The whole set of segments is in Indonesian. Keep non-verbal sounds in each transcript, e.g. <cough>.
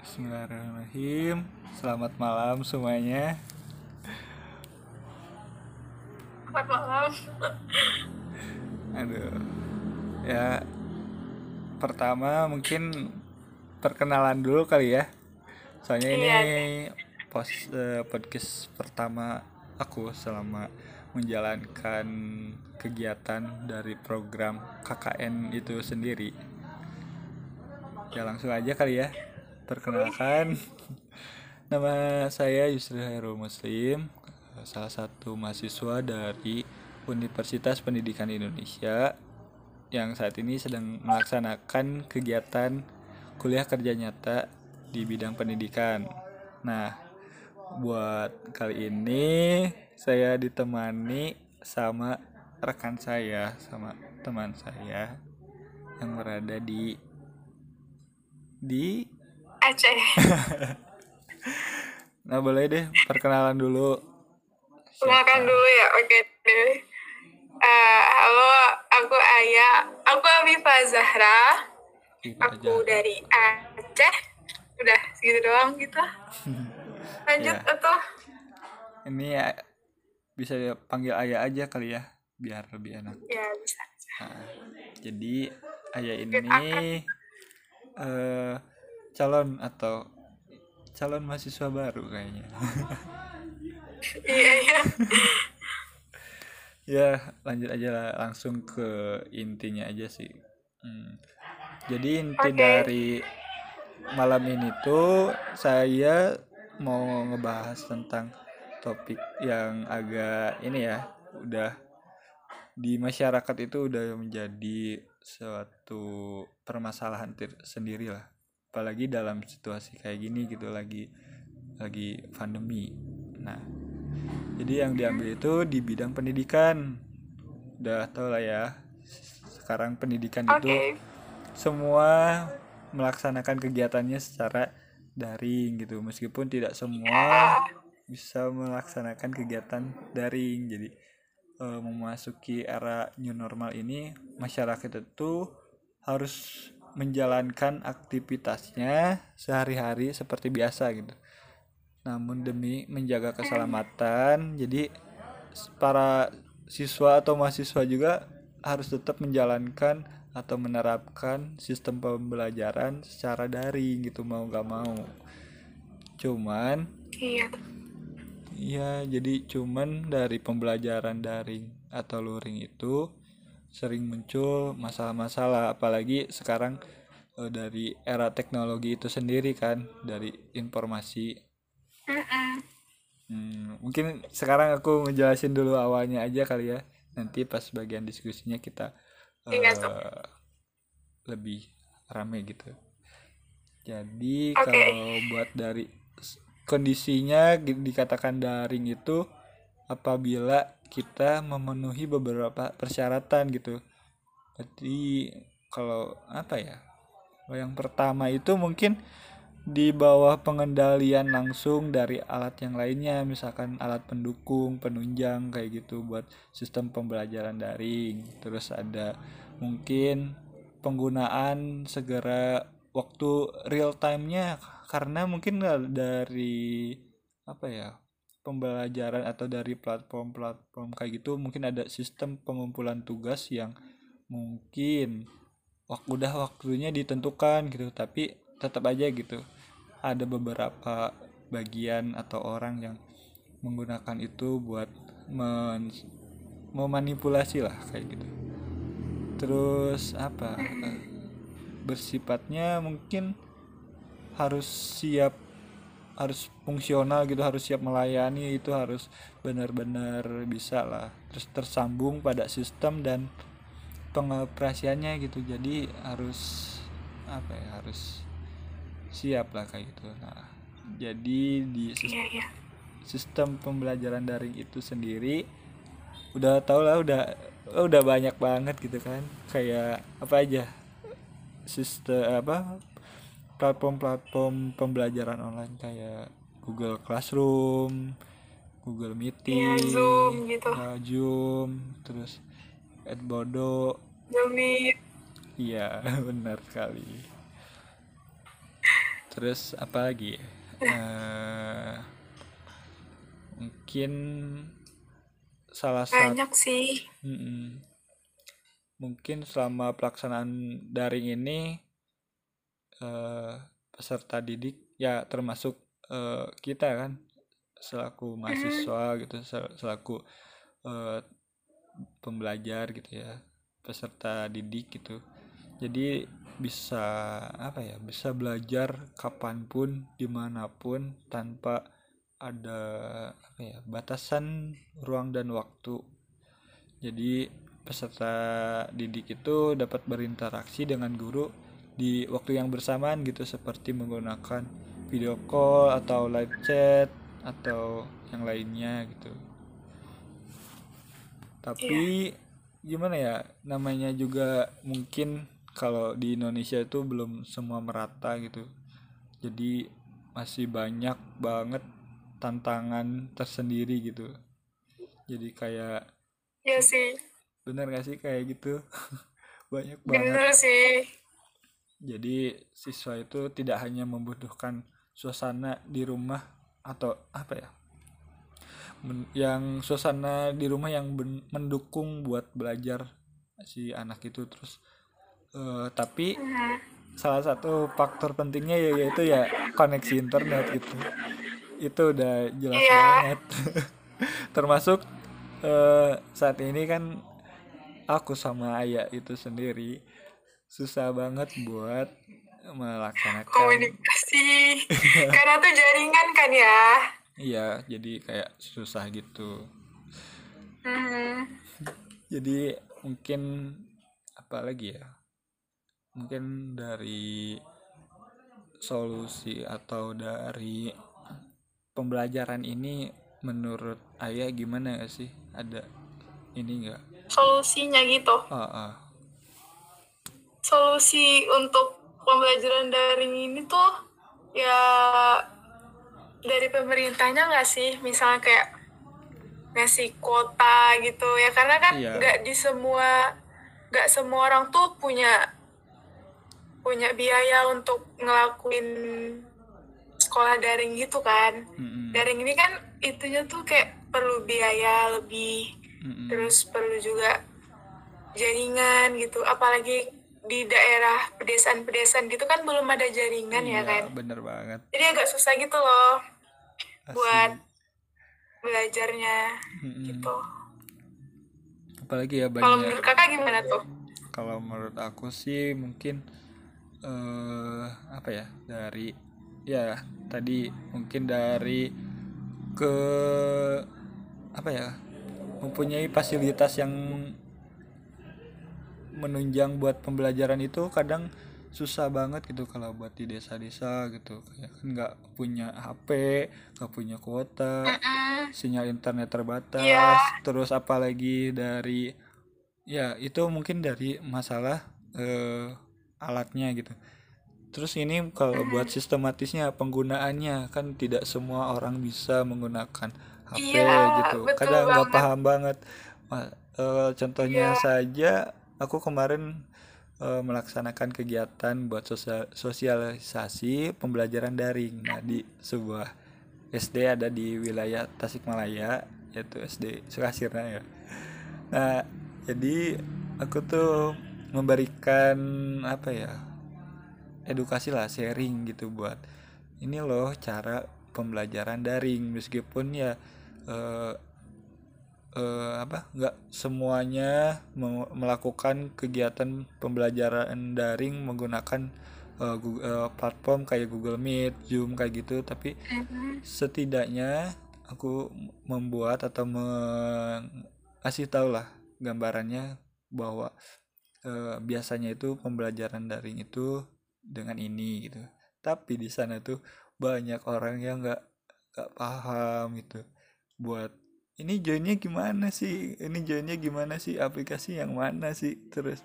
Bismillahirrahmanirrahim. Selamat malam semuanya. Selamat malam. Aduh. Ya pertama mungkin perkenalan dulu kali ya. Soalnya ini Iya. pos eh, podcast pertama aku selama menjalankan kegiatan dari program KKN itu sendiri. Ya langsung aja kali ya. Perkenalkan nama saya Yusri Hairul Muslim, salah satu mahasiswa dari Universitas Pendidikan Indonesia yang saat ini sedang melaksanakan kegiatan kuliah kerja nyata di bidang pendidikan. Nah, buat kali ini saya ditemani sama rekan saya, sama teman saya yang berada di di Aceh. <laughs> Nah, boleh deh perkenalan dulu. Makan dulu ya. Oke deh. Eh, halo, aku Aya. Aku Afifa Zahra. Aku dari Aceh. Udah segitu doang gitu. <laughs> Lanjut Ya. atau Ini ya bisa panggil ayah aja kali ya, biar lebih enak. ya bisa. Nah, jadi ayah ini eh calon atau calon mahasiswa baru kayaknya. <laughs> Iya iya. <laughs> ya lanjut aja lah, langsung ke intinya aja sih. Hmm. Jadi inti Oke. dari malam ini tuh saya mau ngebahas tentang topik yang agak ini ya, udah di masyarakat itu udah menjadi suatu permasalahan sendiri lah. Apalagi dalam situasi kayak gini gitu lagi lagi pandemi. Nah, jadi yang diambil itu di bidang pendidikan. Udah tau lah ya. Sekarang pendidikan Oke. itu semua melaksanakan kegiatannya secara daring gitu. Meskipun tidak semua bisa melaksanakan kegiatan daring. Jadi eh, memasuki era new normal ini masyarakat itu harus menjalankan aktivitasnya sehari-hari seperti biasa gitu. Namun demi menjaga keselamatan, jadi para siswa atau mahasiswa juga harus tetap menjalankan atau menerapkan sistem pembelajaran secara daring gitu mau gak mau. Cuman Iya. ya jadi cuman dari pembelajaran daring atau luring itu sering muncul masalah-masalah apalagi sekarang eh, dari era teknologi itu sendiri kan dari informasi. Hmm, mungkin sekarang aku ngejelasin dulu awalnya aja kali ya. Nanti pas bagian diskusinya kita eh, lebih rame gitu. Jadi Oke. kalau buat dari kondisinya di- dikatakan daring itu apabila kita memenuhi beberapa persyaratan gitu. Jadi kalau apa ya? Yang pertama itu mungkin di bawah pengendalian langsung dari alat yang lainnya misalkan alat pendukung penunjang kayak gitu buat sistem pembelajaran daring terus ada mungkin penggunaan segera waktu real time-nya karena mungkin dari apa ya pembelajaran atau dari platform-platform kayak gitu mungkin ada sistem pengumpulan tugas yang mungkin wak udah waktunya ditentukan gitu tapi tetap aja gitu. Ada beberapa bagian atau orang yang menggunakan itu buat men memanipulasi lah kayak gitu. Terus apa? Eh, bersifatnya mungkin harus siap harus fungsional gitu harus siap melayani itu harus benar-benar bisa lah. Terus tersambung pada sistem dan pengoperasiannya gitu. Jadi harus apa ya harus siap lah kayak gitu. Nah jadi di sis- Iya iya. sistem pembelajaran daring itu sendiri udah tau lah udah udah banyak banget gitu kan. Kayak apa aja sistem apa platform-platform pembelajaran online kayak Google Classroom, Google Meeting, Iya, Zoom gitu. ya, Zoom, terus Edmodo, Zoom Meet. iya <laughs> benar sekali. terus apa lagi uh, mungkin salah satu banyak sih Mm-mm. mungkin selama pelaksanaan daring ini uh, peserta didik ya termasuk uh, kita kan selaku mahasiswa gitu sel- selaku uh, pembelajar gitu ya peserta didik gitu. Jadi bisa apa ya bisa belajar kapan pun di mana pun tanpa ada apa ya batasan ruang dan waktu. Jadi peserta didik itu dapat berinteraksi dengan guru di waktu yang bersamaan gitu seperti menggunakan video call atau live chat atau yang lainnya gitu. Tapi gimana ya namanya juga mungkin kalau di Indonesia itu belum semua merata gitu. Jadi masih banyak banget tantangan tersendiri gitu. Jadi kayak ya sih. Bener gak sih kayak gitu? <laughs> Banyak bener banget. sih jadi siswa itu tidak hanya membutuhkan suasana di rumah atau apa ya? Yang suasana di rumah yang mendukung buat belajar si anak itu terus. Eh, tapi salah satu faktor pentingnya ya yaitu ya koneksi internet gitu. Itu udah jelas Iya. banget. <laughs> Termasuk eh, saat ini kan aku sama ayah itu sendiri susah banget buat melaksanakan. Komunikasi. <laughs> Karena tuh jaringan kan ya? Iya jadi kayak susah gitu. Hmm. jadi mungkin apa lagi ya? Mungkin dari solusi atau dari pembelajaran ini menurut ayah gimana gak sih? Ada ini enggak solusinya gitu. Ah, ah. Solusi untuk pembelajaran daring ini tuh ya dari pemerintahnya nggak sih misalnya kayak ngasih kuota gitu ya karena kan Iya. nggak di semua nggak semua orang tuh punya punya biaya untuk ngelakuin sekolah daring gitu kan Mm-mm, daring ini kan itunya tuh kayak perlu biaya lebih mm-mm. terus perlu juga jaringan gitu apalagi di daerah pedesaan-pedesaan gitu kan belum ada jaringan Iya, ya kan bener banget jadi agak susah gitu loh Asli. buat belajarnya Mm-mm. gitu apalagi ya kalau banyak menurut kakak gimana tuh kalau menurut aku sih mungkin eh apa ya dari ya tadi mungkin dari ke apa ya mempunyai fasilitas yang menunjang buat pembelajaran itu kadang susah banget gitu kalau buat di desa-desa gitu kayak kan nggak punya HP nggak punya kuota Mm-mm. sinyal internet terbatas Iya. terus apalagi dari ya itu mungkin dari masalah eh, alatnya gitu terus ini kalau buat sistematisnya penggunaannya kan tidak semua orang bisa menggunakan HP Iya, gitu kadang nggak paham banget eh, contohnya Iya. saja aku kemarin eh, melaksanakan kegiatan buat sosial- sosialisasi pembelajaran daring nah di sebuah SD ada di wilayah Tasikmalaya yaitu SD Sukasirna ya. Nah, jadi aku tuh memberikan apa ya? edukasi lah sharing gitu buat ini loh cara pembelajaran daring meskipun ya eh, eh, apa nggak semuanya me- melakukan kegiatan pembelajaran daring menggunakan eh, Google- eh, platform kayak Google Meet, Zoom kayak gitu tapi Mm-mm. setidaknya aku membuat atau mengasih tahu lah gambarannya bahwa eh, biasanya itu pembelajaran daring itu dengan ini gitu tapi di sana tuh banyak orang yang nggak nggak paham gitu buat ini joinnya gimana sih? Ini joinnya gimana sih? Aplikasi yang mana sih? Terus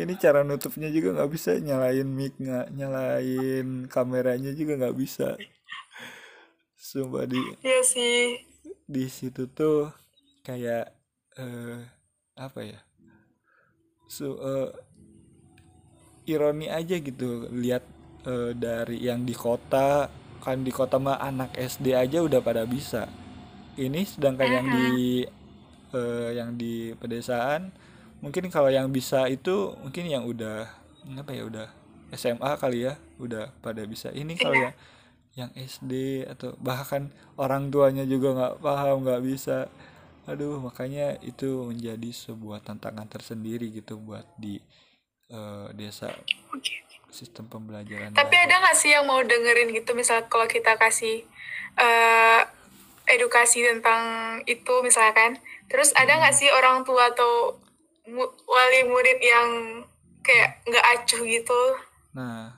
ini cara nutupnya juga nggak bisa. Nyalain mic nggak nyalain kameranya juga nggak bisa. Sumpah di Iya sih. di situ tuh kayak eh apa ya? Su eh, ironi aja gitu. Lihat eh, dari yang di kota kan di kota mah anak SD aja udah pada bisa ini sedangkan yang di eh, yang di pedesaan mungkin kalau yang bisa itu mungkin yang udah apa ya udah SMA kali ya udah pada bisa. Ini kalau Iya. yang yang SD atau bahkan orang tuanya juga nggak paham nggak bisa. Aduh makanya itu menjadi sebuah tantangan tersendiri gitu buat di eh, desa. Sistem pembelajaran Tapi ada nggak sih yang mau dengerin gitu? Misal kalau kita kasih eh, edukasi tentang itu misalkan. Terus ada nggak sih orang tua atau mu- wali murid yang kayak nggak acuh gitu? Nah,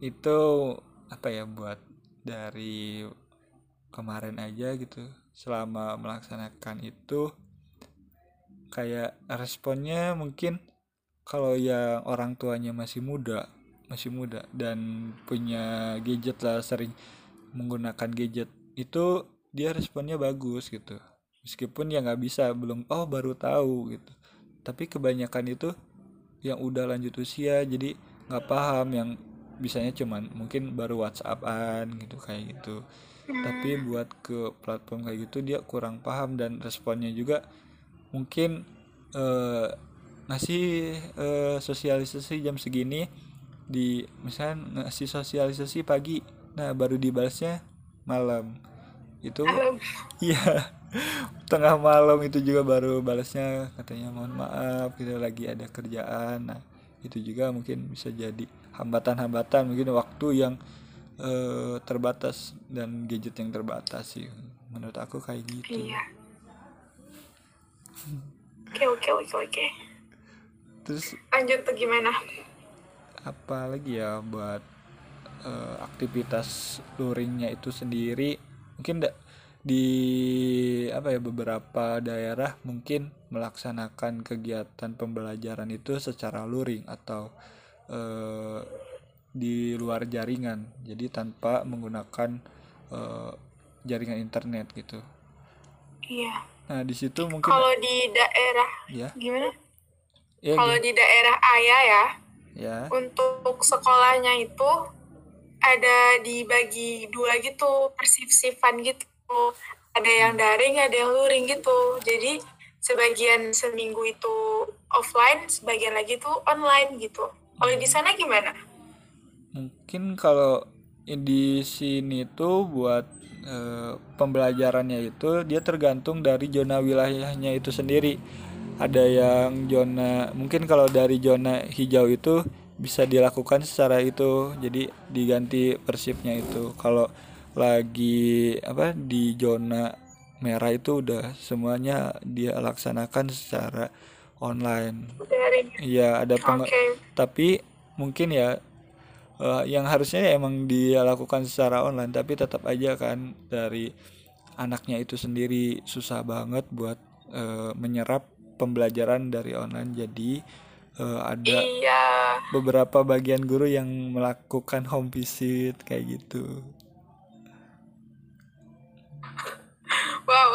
itu apa ya buat dari kemarin aja gitu selama melaksanakan itu kayak responnya mungkin kalau yang orang tuanya masih muda masih muda dan punya gadget lah sering menggunakan gadget itu dia responnya bagus gitu. Meskipun ya nggak bisa belum oh baru tahu gitu. Tapi kebanyakan itu yang udah lanjut usia jadi nggak paham yang bisanya cuman mungkin baru WhatsAppan gitu kayak gitu. Tapi buat ke platform kayak gitu dia kurang paham dan responnya juga mungkin eh, ngasih eh, sosialisasi jam segini di misalnya ngasih sosialisasi pagi nah baru dibalasnya malam itu. Iya, <laughs> tengah malam itu juga baru balasnya katanya mohon maaf kita lagi ada kerjaan. Nah, itu juga mungkin bisa jadi hambatan-hambatan mungkin waktu yang eh, terbatas dan gadget yang terbatas sih. Menurut aku kayak gitu. Iya. Oke oke oke oke. Terus Lanjut tuh gimana? apa lagi ya buat eh, aktivitas luringnya itu sendiri mungkin da- di apa ya beberapa daerah mungkin melaksanakan kegiatan pembelajaran itu secara luring atau eh, di luar jaringan jadi tanpa menggunakan eh, jaringan internet gitu Iya. nah di situ mungkin Kalau di daerah ya gimana? ya Kalau di daerah ayah ya, ya untuk sekolahnya itu ada dibagi dua gitu, persif-sifan gitu. Ada yang daring, ada yang luring gitu. Jadi sebagian seminggu itu offline, sebagian lagi tuh online gitu. Kalau di sana gimana? Mungkin kalau di sini tuh buat eh, pembelajarannya itu dia tergantung dari zona wilayahnya itu sendiri. Ada yang zona mungkin kalau dari zona hijau itu bisa dilakukan secara itu. Jadi diganti persipnya itu. Kalau lagi apa di zona merah itu udah semuanya dia laksanakan secara online. Iya, ada penge- Oke. tapi mungkin ya eh, yang harusnya emang dia lakukan secara online tapi tetap aja kan dari anaknya itu sendiri susah banget buat eh, menyerap pembelajaran dari online jadi eh, ada Iya. beberapa bagian guru yang melakukan home visit kayak gitu Wow.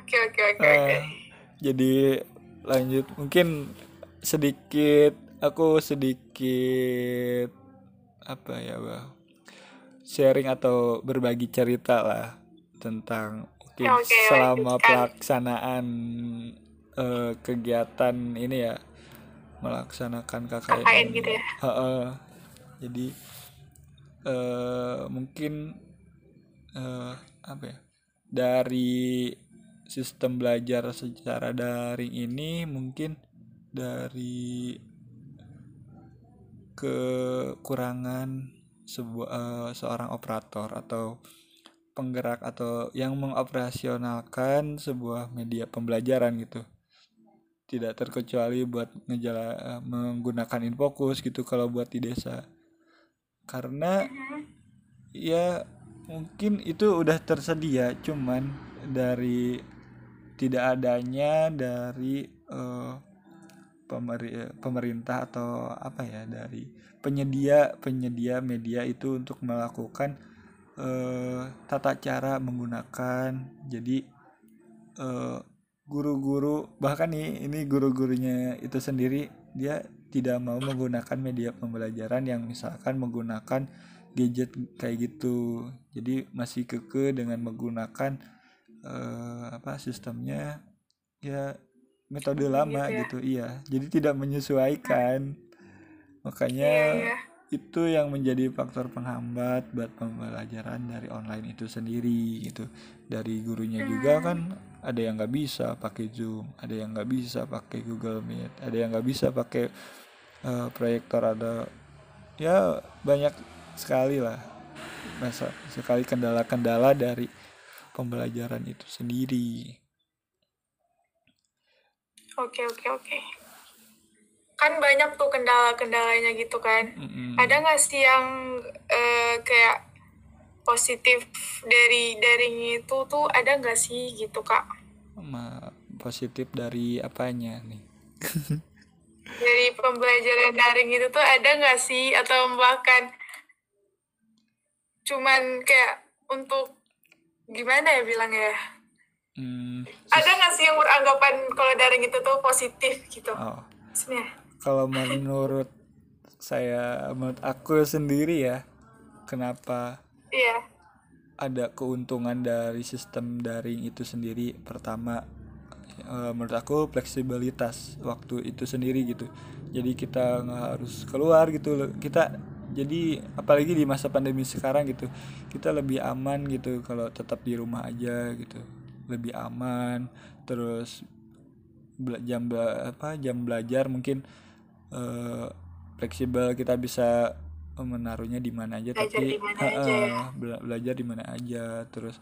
Oke oke oke oke. Eh, jadi lanjut mungkin sedikit aku sedikit apa ya bah sharing atau berbagi cerita lah tentang mungkin Ya, oke, selama pelaksanaan eh, kegiatan ini ya melaksanakan KKN, KKN gitu ya? Heeh. jadi eh, mungkin eh, apa ya dari sistem belajar secara daring ini mungkin dari kekurangan sebuah eh, seorang operator atau penggerak atau yang mengoperasionalkan sebuah media pembelajaran gitu tidak terkecuali buat ngejala eh, menggunakan infokus gitu kalau buat di desa. Karena ya mungkin itu udah tersedia cuman dari tidak adanya dari eh, pemerintah atau apa ya dari penyedia penyedia media itu untuk melakukan eh, tata cara menggunakan. Jadi eh, guru-guru bahkan nih ini guru-gurunya itu sendiri dia tidak mau menggunakan media pembelajaran yang misalkan menggunakan gadget kayak gitu jadi masih keke dengan menggunakan eh, apa sistemnya ya metode lama Gitu ya. gitu iya jadi tidak menyesuaikan makanya Iya, iya. Itu yang menjadi faktor penghambat buat pembelajaran dari online itu sendiri gitu. Dari gurunya juga kan ada yang nggak bisa pakai zoom ada yang nggak bisa pakai google meet ada yang nggak bisa pakai eh, proyektor ada ya banyak sekali lah. Masa sekali kendala-kendala dari pembelajaran itu sendiri. Oke, oke, oke. Kan banyak tuh kendala-kendalanya gitu kan. Mm-mm. Ada nggak sih yang eh, kayak positif dari daring itu tuh ada nggak sih gitu kak? Ma- positif dari apanya nih <laughs> Dari pembelajaran daring itu tuh ada nggak sih atau bahkan cuman kayak untuk gimana ya bilang ya? Hmm, Ada nggak sih yang beranggapan kalau daring itu tuh positif gitu? oh? Kalau menurut saya menurut aku sendiri ya kenapa Iya. ada keuntungan dari sistem daring itu sendiri? Pertama eh, menurut aku fleksibilitas waktu itu sendiri gitu. Jadi kita nggak harus keluar gitu kita jadi apalagi di masa pandemi sekarang gitu kita lebih aman gitu kalau tetap di rumah aja gitu. Lebih aman terus jam apa jam belajar mungkin eh, fleksibel kita bisa menaruhnya di mana aja Belajar tapi mana aja ya. bela- belajar di mana aja terus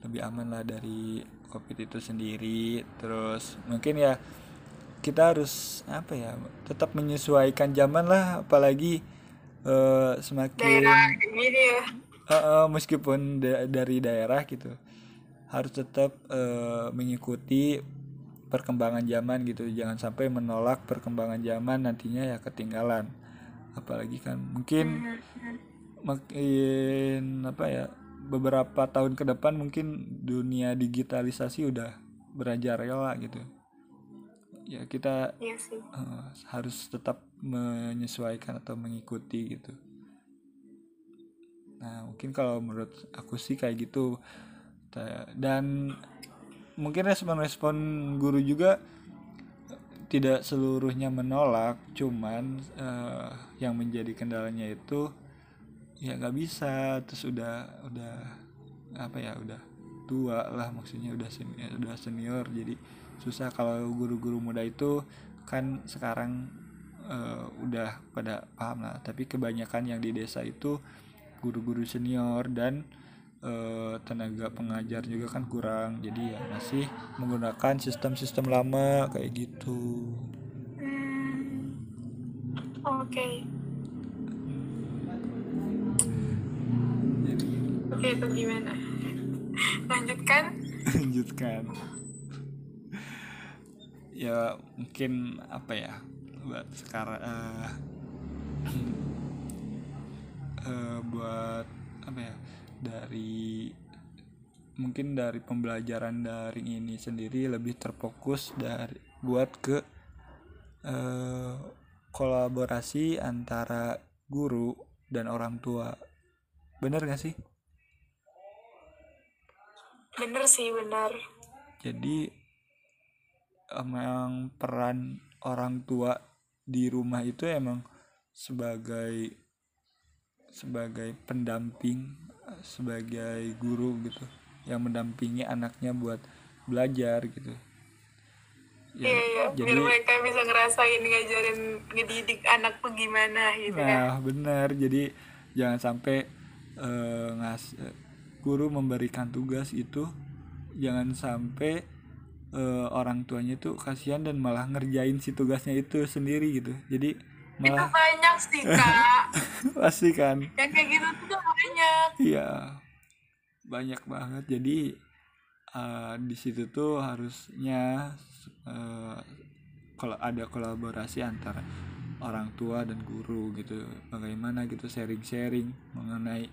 lebih aman lah dari covid itu sendiri terus mungkin ya kita harus apa ya tetap menyesuaikan zaman lah apalagi eh, semakin Daerah gini ya. Heeh, meskipun da- dari daerah gitu harus tetap eh, mengikuti perkembangan zaman gitu. Jangan sampai menolak perkembangan zaman nantinya ya ketinggalan. Apalagi kan mungkin makin apa ya beberapa tahun ke depan mungkin dunia digitalisasi udah merajalela gitu. Ya kita Iya sih. eh, harus tetap menyesuaikan atau mengikuti gitu. Nah mungkin kalau menurut aku sih kayak gitu. Dan mungkin respon-respon guru juga tidak seluruhnya menolak cuman eh, yang menjadi kendalanya itu ya nggak bisa terus udah udah apa ya udah tua lah maksudnya udah senior, udah senior jadi susah. Kalau guru-guru muda itu kan sekarang eh, udah pada paham lah tapi kebanyakan yang di desa itu guru-guru senior dan eh, tenaga pengajar juga kan kurang jadi ya masih menggunakan sistem-sistem lama kayak gitu Hmm. Oke. jadi Oke, itu gimana? <laughs> Lanjutkan. lanjutkan ya mungkin apa ya buat sekarang eh, eh, buat apa ya dari mungkin dari pembelajaran daring ini sendiri lebih terfokus dari buat ke eh, kolaborasi antara guru dan orang tua bener gak sih Bener sih, bener. jadi emang peran orang tua di rumah itu emang sebagai sebagai pendamping sebagai guru gitu yang mendampingi anaknya buat belajar gitu ya Iya, iya. jadi Biar mereka bisa ngerasain ngajarin, ngedidik anak tuh gimana gitu kan. nah benar jadi jangan sampai eh, ngas eh, guru memberikan tugas itu jangan sampai eh, orang tuanya itu kasihan dan malah ngerjain si tugasnya itu sendiri gitu jadi Itu malah banyak sih, <laughs> Kak. pasti kan Yang kayak gitu tuh banyak. iya banyak banget jadi eh, di situ tuh harusnya eh, kalau ada kolaborasi antara orang tua dan guru gitu bagaimana gitu sharing-sharing mengenai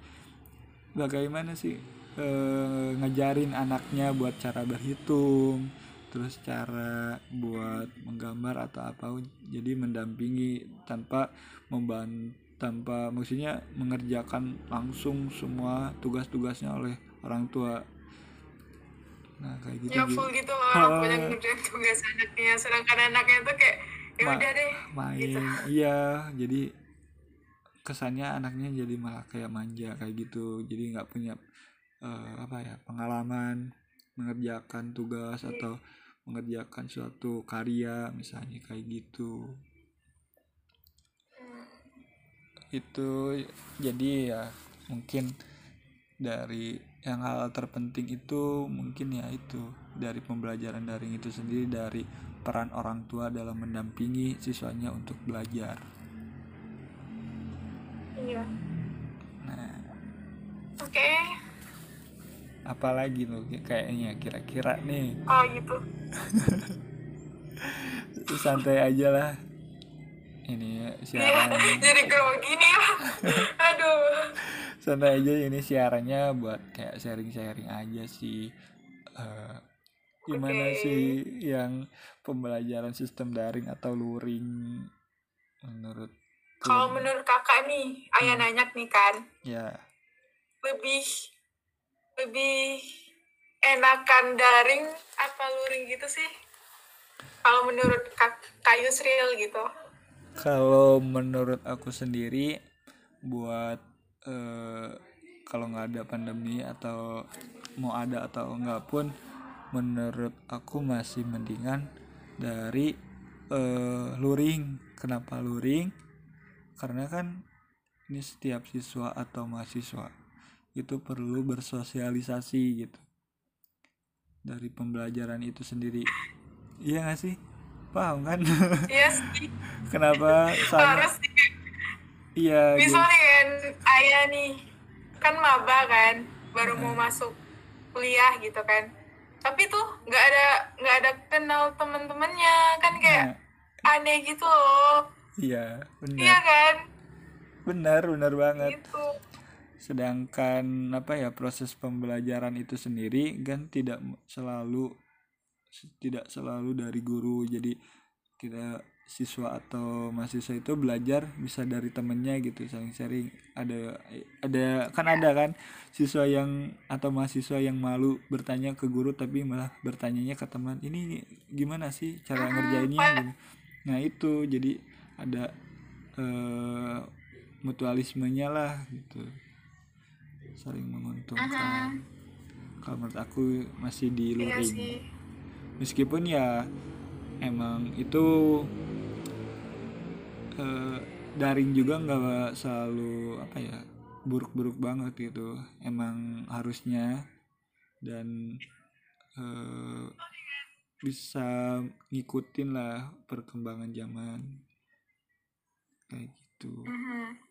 bagaimana sih eh, ngajarin anaknya buat cara berhitung terus cara buat menggambar atau apa jadi mendampingi tanpa memban tanpa maksudnya mengerjakan langsung semua tugas-tugasnya oleh orang tua. Nah kayak gitu ya full gitu loh orang <laughs> punya ngerjain tugas anaknya sedangkan anaknya tuh kayak ya Ma- udah deh main. gitu. Iya jadi kesannya anaknya jadi malah kayak manja kayak gitu. Jadi nggak punya eh, apa ya pengalaman mengerjakan tugas atau mengerjakan suatu karya misalnya kayak gitu. Itu jadi ya mungkin dari yang hal terpenting itu mungkin ya itu dari pembelajaran daring itu sendiri dari peran orang tua dalam mendampingi siswanya untuk belajar. iya. Nah, oke apalagi tuh kayaknya kira-kira nih oh gitu <laughs> santai aja lah. Ini Iya, siaran <laughs> jadi grogi nih ya <laughs> aduh santai aja ini siarannya buat kayak sharing-sharing aja sih. Eh, gimana Oke. sih yang pembelajaran sistem daring atau luring menurut kalau menurut kakak nih ayah Hmm. nanya nih kan ya lebih lebih enakan daring apa luring gitu sih kalau menurut kak Kak Yusril gitu Kalau menurut aku sendiri buat eh, kalau nggak ada pandemi atau mau ada atau enggak pun menurut aku masih mendingan dari eh, luring. Kenapa luring? Karena kan ini setiap siswa atau mahasiswa itu perlu bersosialisasi gitu. Dari pembelajaran itu sendiri. Iya nggak sih? Paham kan? <laughs> iya sih. Kenapa <laughs> sih. Iya misalnya kan ayah nih kan maba kan baru mau Hmm. masuk kuliah gitu kan. Tapi tuh nggak ada nggak ada kenal temen-temennya kan kayak Nah, aneh gitu loh. Iya iya benar kan? Benar benar banget. Gitu sedangkan apa ya proses pembelajaran itu sendiri kan tidak selalu tidak selalu dari guru. Jadi kita siswa atau mahasiswa itu belajar bisa dari temennya gitu saling sharing. Ada ada kan ada kan siswa yang atau mahasiswa yang malu bertanya ke guru tapi malah bertanyanya ke teman ini gimana sih cara ngerjainnya? Gitu. Nah itu jadi ada eh, mutualismenya lah gitu saling menguntungkan. Kalau menurut aku masih di iya luring sih. Meskipun ya emang itu eh, daring juga nggak selalu apa ya buruk-buruk banget gitu. Emang harusnya dan eh, bisa ngikutin lah perkembangan zaman. Kayak gitu. Mhm.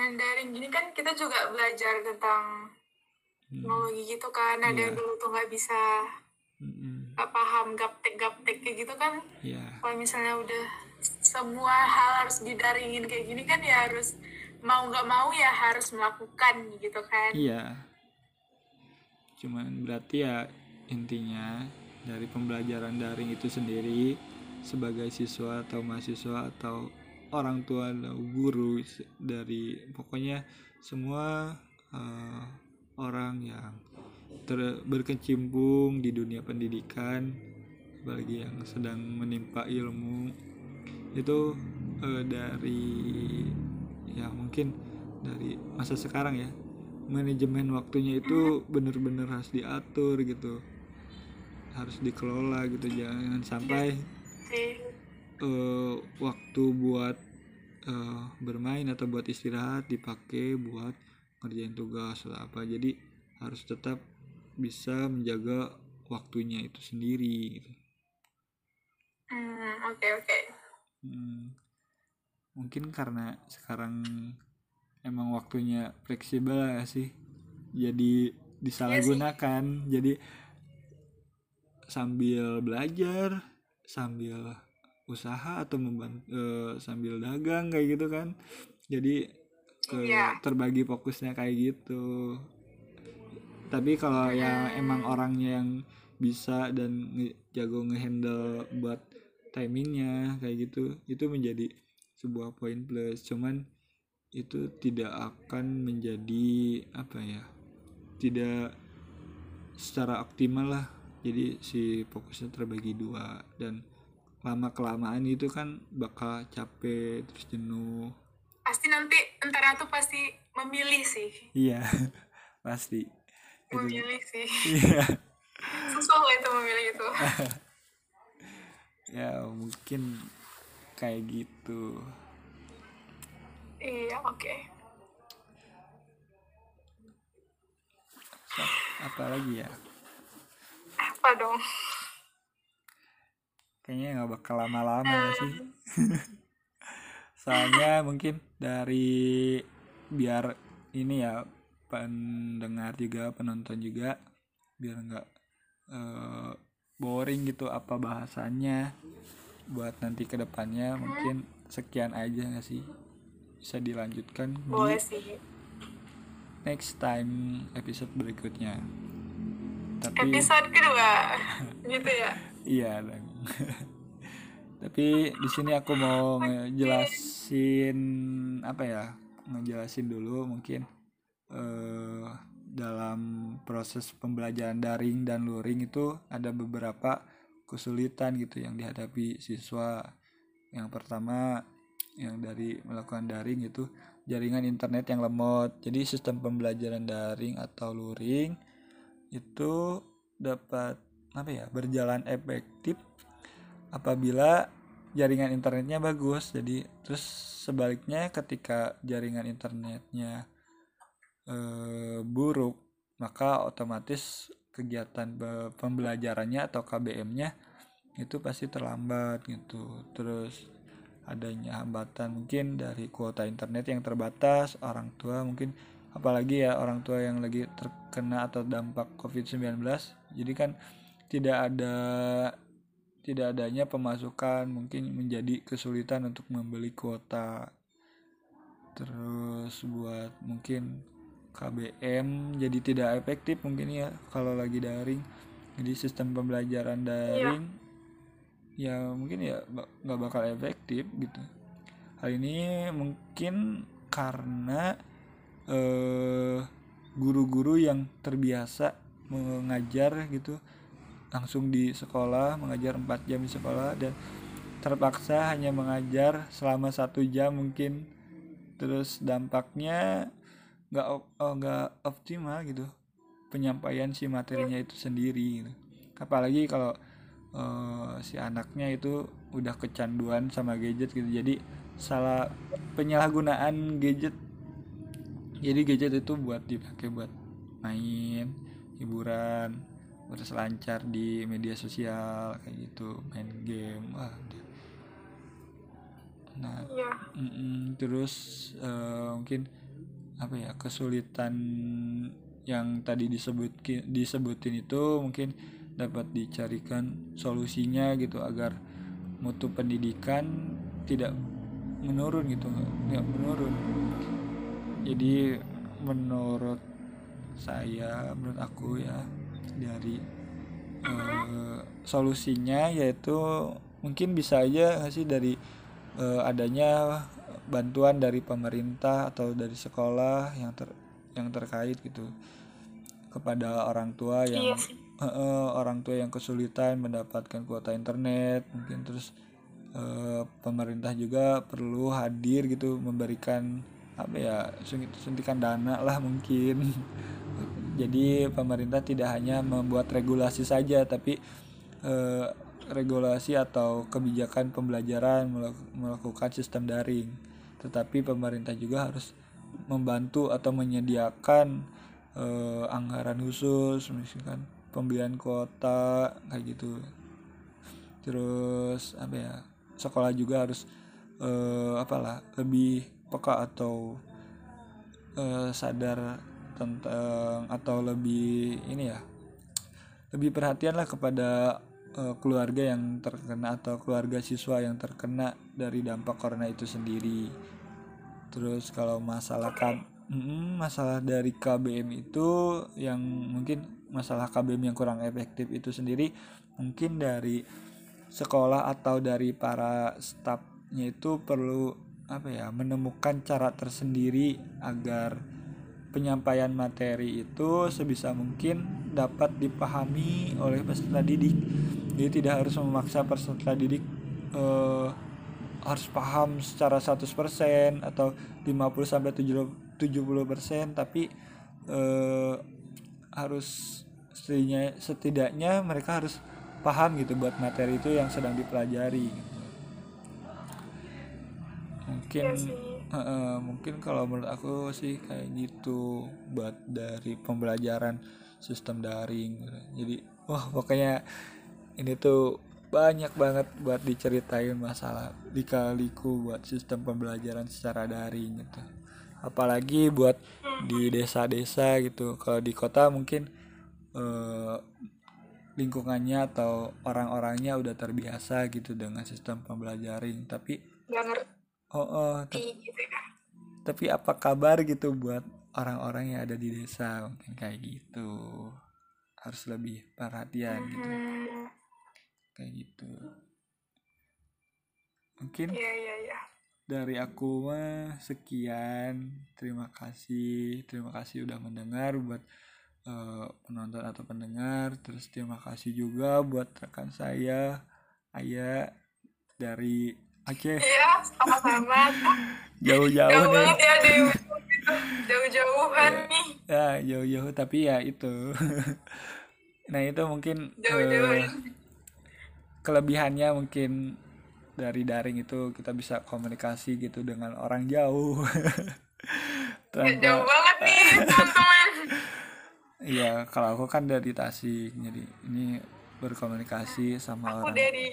Dengan daring gini kan kita juga belajar tentang Hmm, teknologi gitu kan ada yang Iya. dulu tuh nggak bisa mm-mm. nggak paham gaptek gaptek kayak gitu kan ya kalau misalnya udah semua hal harus didaringin kayak gini kan ya harus mau nggak mau ya harus melakukan gitu kan Iya. Cuman berarti ya intinya dari pembelajaran daring itu sendiri sebagai siswa atau mahasiswa atau orang tua guru dari pokoknya semua eh, orang yang ter- berkecimpung di dunia pendidikan apalagi yang sedang menimpa ilmu itu eh, dari ya mungkin dari masa sekarang ya manajemen waktunya itu bener-bener harus diatur gitu harus dikelola gitu jangan sampai eh, waktu buat eh, bermain atau buat istirahat dipakai buat ngerjain tugas atau apa. Jadi harus tetap bisa menjaga waktunya itu sendiri gitu. Hmm, oke oke. Hmm, mungkin karena sekarang emang waktunya fleksibel ya sih. Jadi disalahgunakan. Jadi sambil belajar sambil usaha atau memban- eh, sambil dagang kayak gitu kan. Jadi ke Iya. terbagi fokusnya kayak gitu. Tapi kalau yang emang orangnya yang bisa dan nge- jago ngehandle buat timingnya kayak gitu itu menjadi sebuah poin plus. Cuman itu tidak akan menjadi apa ya tidak secara optimal lah. Jadi si fokusnya terbagi dua dan lama kelamaan itu kan bakal capek terus jenuh. Pasti nanti antara tuh pasti memilih sih. Iya <laughs> pasti. Memilih sih. Iya. <laughs> Susah lah itu memilih itu. <laughs> Ya mungkin kayak gitu. Iya oke. So, apa lagi ya? Apa dong kayaknya nggak bakal lama-lama nggak sih. <laughs> Soalnya mungkin dari biar ini ya pendengar juga penonton juga biar nggak eh, boring gitu apa bahasannya. Buat nanti ke depannya mungkin sekian aja nggak sih? Bisa dilanjutkan boleh di sih. next time episode berikutnya. Tapi episode kedua gitu ya Iya dong. <laughs> Tapi di sini aku mau ngejelasin apa ya? Ngejelasin dulu mungkin eh dalam proses pembelajaran daring dan luring itu ada beberapa kesulitan gitu yang dihadapi siswa. Yang pertama yang dari melakukan daring itu jaringan internet yang lemot. Jadi sistem pembelajaran daring atau luring itu dapat apa ya? Berjalan efektif apabila jaringan internetnya bagus. Jadi terus sebaliknya ketika jaringan internetnya eh, buruk maka otomatis kegiatan be- pembelajarannya atau KBM-nya itu pasti terlambat gitu. Terus adanya hambatan mungkin dari kuota internet yang terbatas orang tua mungkin apalagi ya orang tua yang lagi terkena atau dampak COVID-19 jadi kan tidak ada tidak adanya pemasukan mungkin menjadi kesulitan untuk membeli kuota. Terus buat mungkin KBM jadi tidak efektif mungkin ya kalau lagi daring. Jadi sistem pembelajaran daring ya mungkin ya nggak bakal efektif gitu. Hal ini mungkin karena eh, guru-guru yang terbiasa mengajar gitu langsung di sekolah mengajar 4 jam di sekolah dan terpaksa hanya mengajar selama satu jam mungkin terus dampaknya nggak oh, nggak optimal gitu penyampaian si materinya itu sendiri gitu. apalagi kalau eh, si anaknya itu udah kecanduan sama gadget gitu jadi salah penyalahgunaan gadget jadi gadget itu buat dipakai buat main hiburan berselancar di media sosial kayak gitu main game nah iya. mm-mm, terus eh, mungkin apa ya kesulitan yang tadi disebut disebutin itu mungkin dapat dicarikan solusinya gitu agar mutu pendidikan tidak menurun gitu nggak menurun. Jadi menurut saya menurut aku ya dari eh, solusinya yaitu mungkin bisa aja sih dari eh, adanya bantuan dari pemerintah atau dari sekolah yang ter yang terkait gitu kepada orang tua yang iya eh, eh, orang tua yang kesulitan mendapatkan kuota internet mungkin terus eh, pemerintah juga perlu hadir gitu memberikan apa ya suntik- suntikan dana lah mungkin. <laughs> Jadi pemerintah tidak hanya membuat regulasi saja tapi eh, regulasi atau kebijakan pembelajaran melak- melakukan sistem daring. Tetapi pemerintah juga harus membantu atau menyediakan eh, anggaran khusus misalkan pembelian kuota kayak gitu. Terus apa ya sekolah juga harus eh, apalah lebih peka atau eh, sadar tentang atau lebih ini ya lebih perhatian lah kepada eh, keluarga yang terkena atau keluarga siswa yang terkena dari dampak corona itu sendiri. Terus kalau masalah K- Mm, masalah dari KBM itu yang mungkin masalah KBM yang kurang efektif itu sendiri mungkin dari sekolah atau dari para stafnya itu perlu apa ya menemukan cara tersendiri agar penyampaian materi itu sebisa mungkin dapat dipahami oleh peserta didik jadi tidak harus memaksa peserta didik eh, harus paham secara 100% atau 50 sampai 70% tapi eh, harus setidaknya setidaknya mereka harus paham gitu buat materi itu yang sedang dipelajari gitu. Mungkin Iya sih. Heeh, mungkin kalau menurut aku sih kayak gitu buat dari pembelajaran sistem daring. Jadi wah pokoknya ini tuh banyak banget buat diceritain masalah lika-liku buat sistem pembelajaran secara daring gitu. Apalagi buat di desa-desa gitu. Kalau di kota mungkin eh, lingkungannya atau orang-orangnya udah terbiasa gitu dengan sistem pembelajaran tapi nggak ngerti oh, oh, tapi gitu kan tapi apa kabar gitu buat orang-orang yang ada di desa? Mungkin kayak gitu. Harus lebih perhatian gitu. Hmm, kayak gitu. Mungkin iya iya iya. dari aku mah sekian. Terima kasih. Terima kasih udah mendengar buat eh, penonton atau pendengar. Terus terima kasih juga buat rekan saya Ayah dari Aceh iya sama-sama. <laughs> Jauh-jauh jauh nih. ya jauh-jauhan nih. Ya jauh-jauh tapi ya itu. <laughs> Nah itu mungkin jauh-jauh eh, kelebihannya mungkin dari daring itu kita bisa komunikasi gitu dengan orang jauh. <laughs> Jauh tanpa banget nih teman-teman. Iya, kalau aku kan dari Tasik, jadi ini berkomunikasi sama aku orang. dari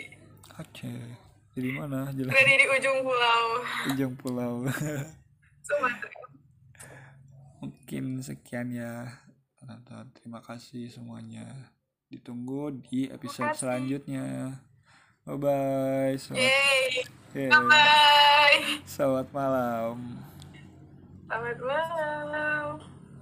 Aceh. Jadi mana? Jelas dari di ujung pulau ujung pulau. Sumatera Mungkin sekian ya. Terima kasih semuanya. Ditunggu di episode selanjutnya. Bye bye. Selamat, Yeay Yeay. bye bye Selamat malam. selamat malam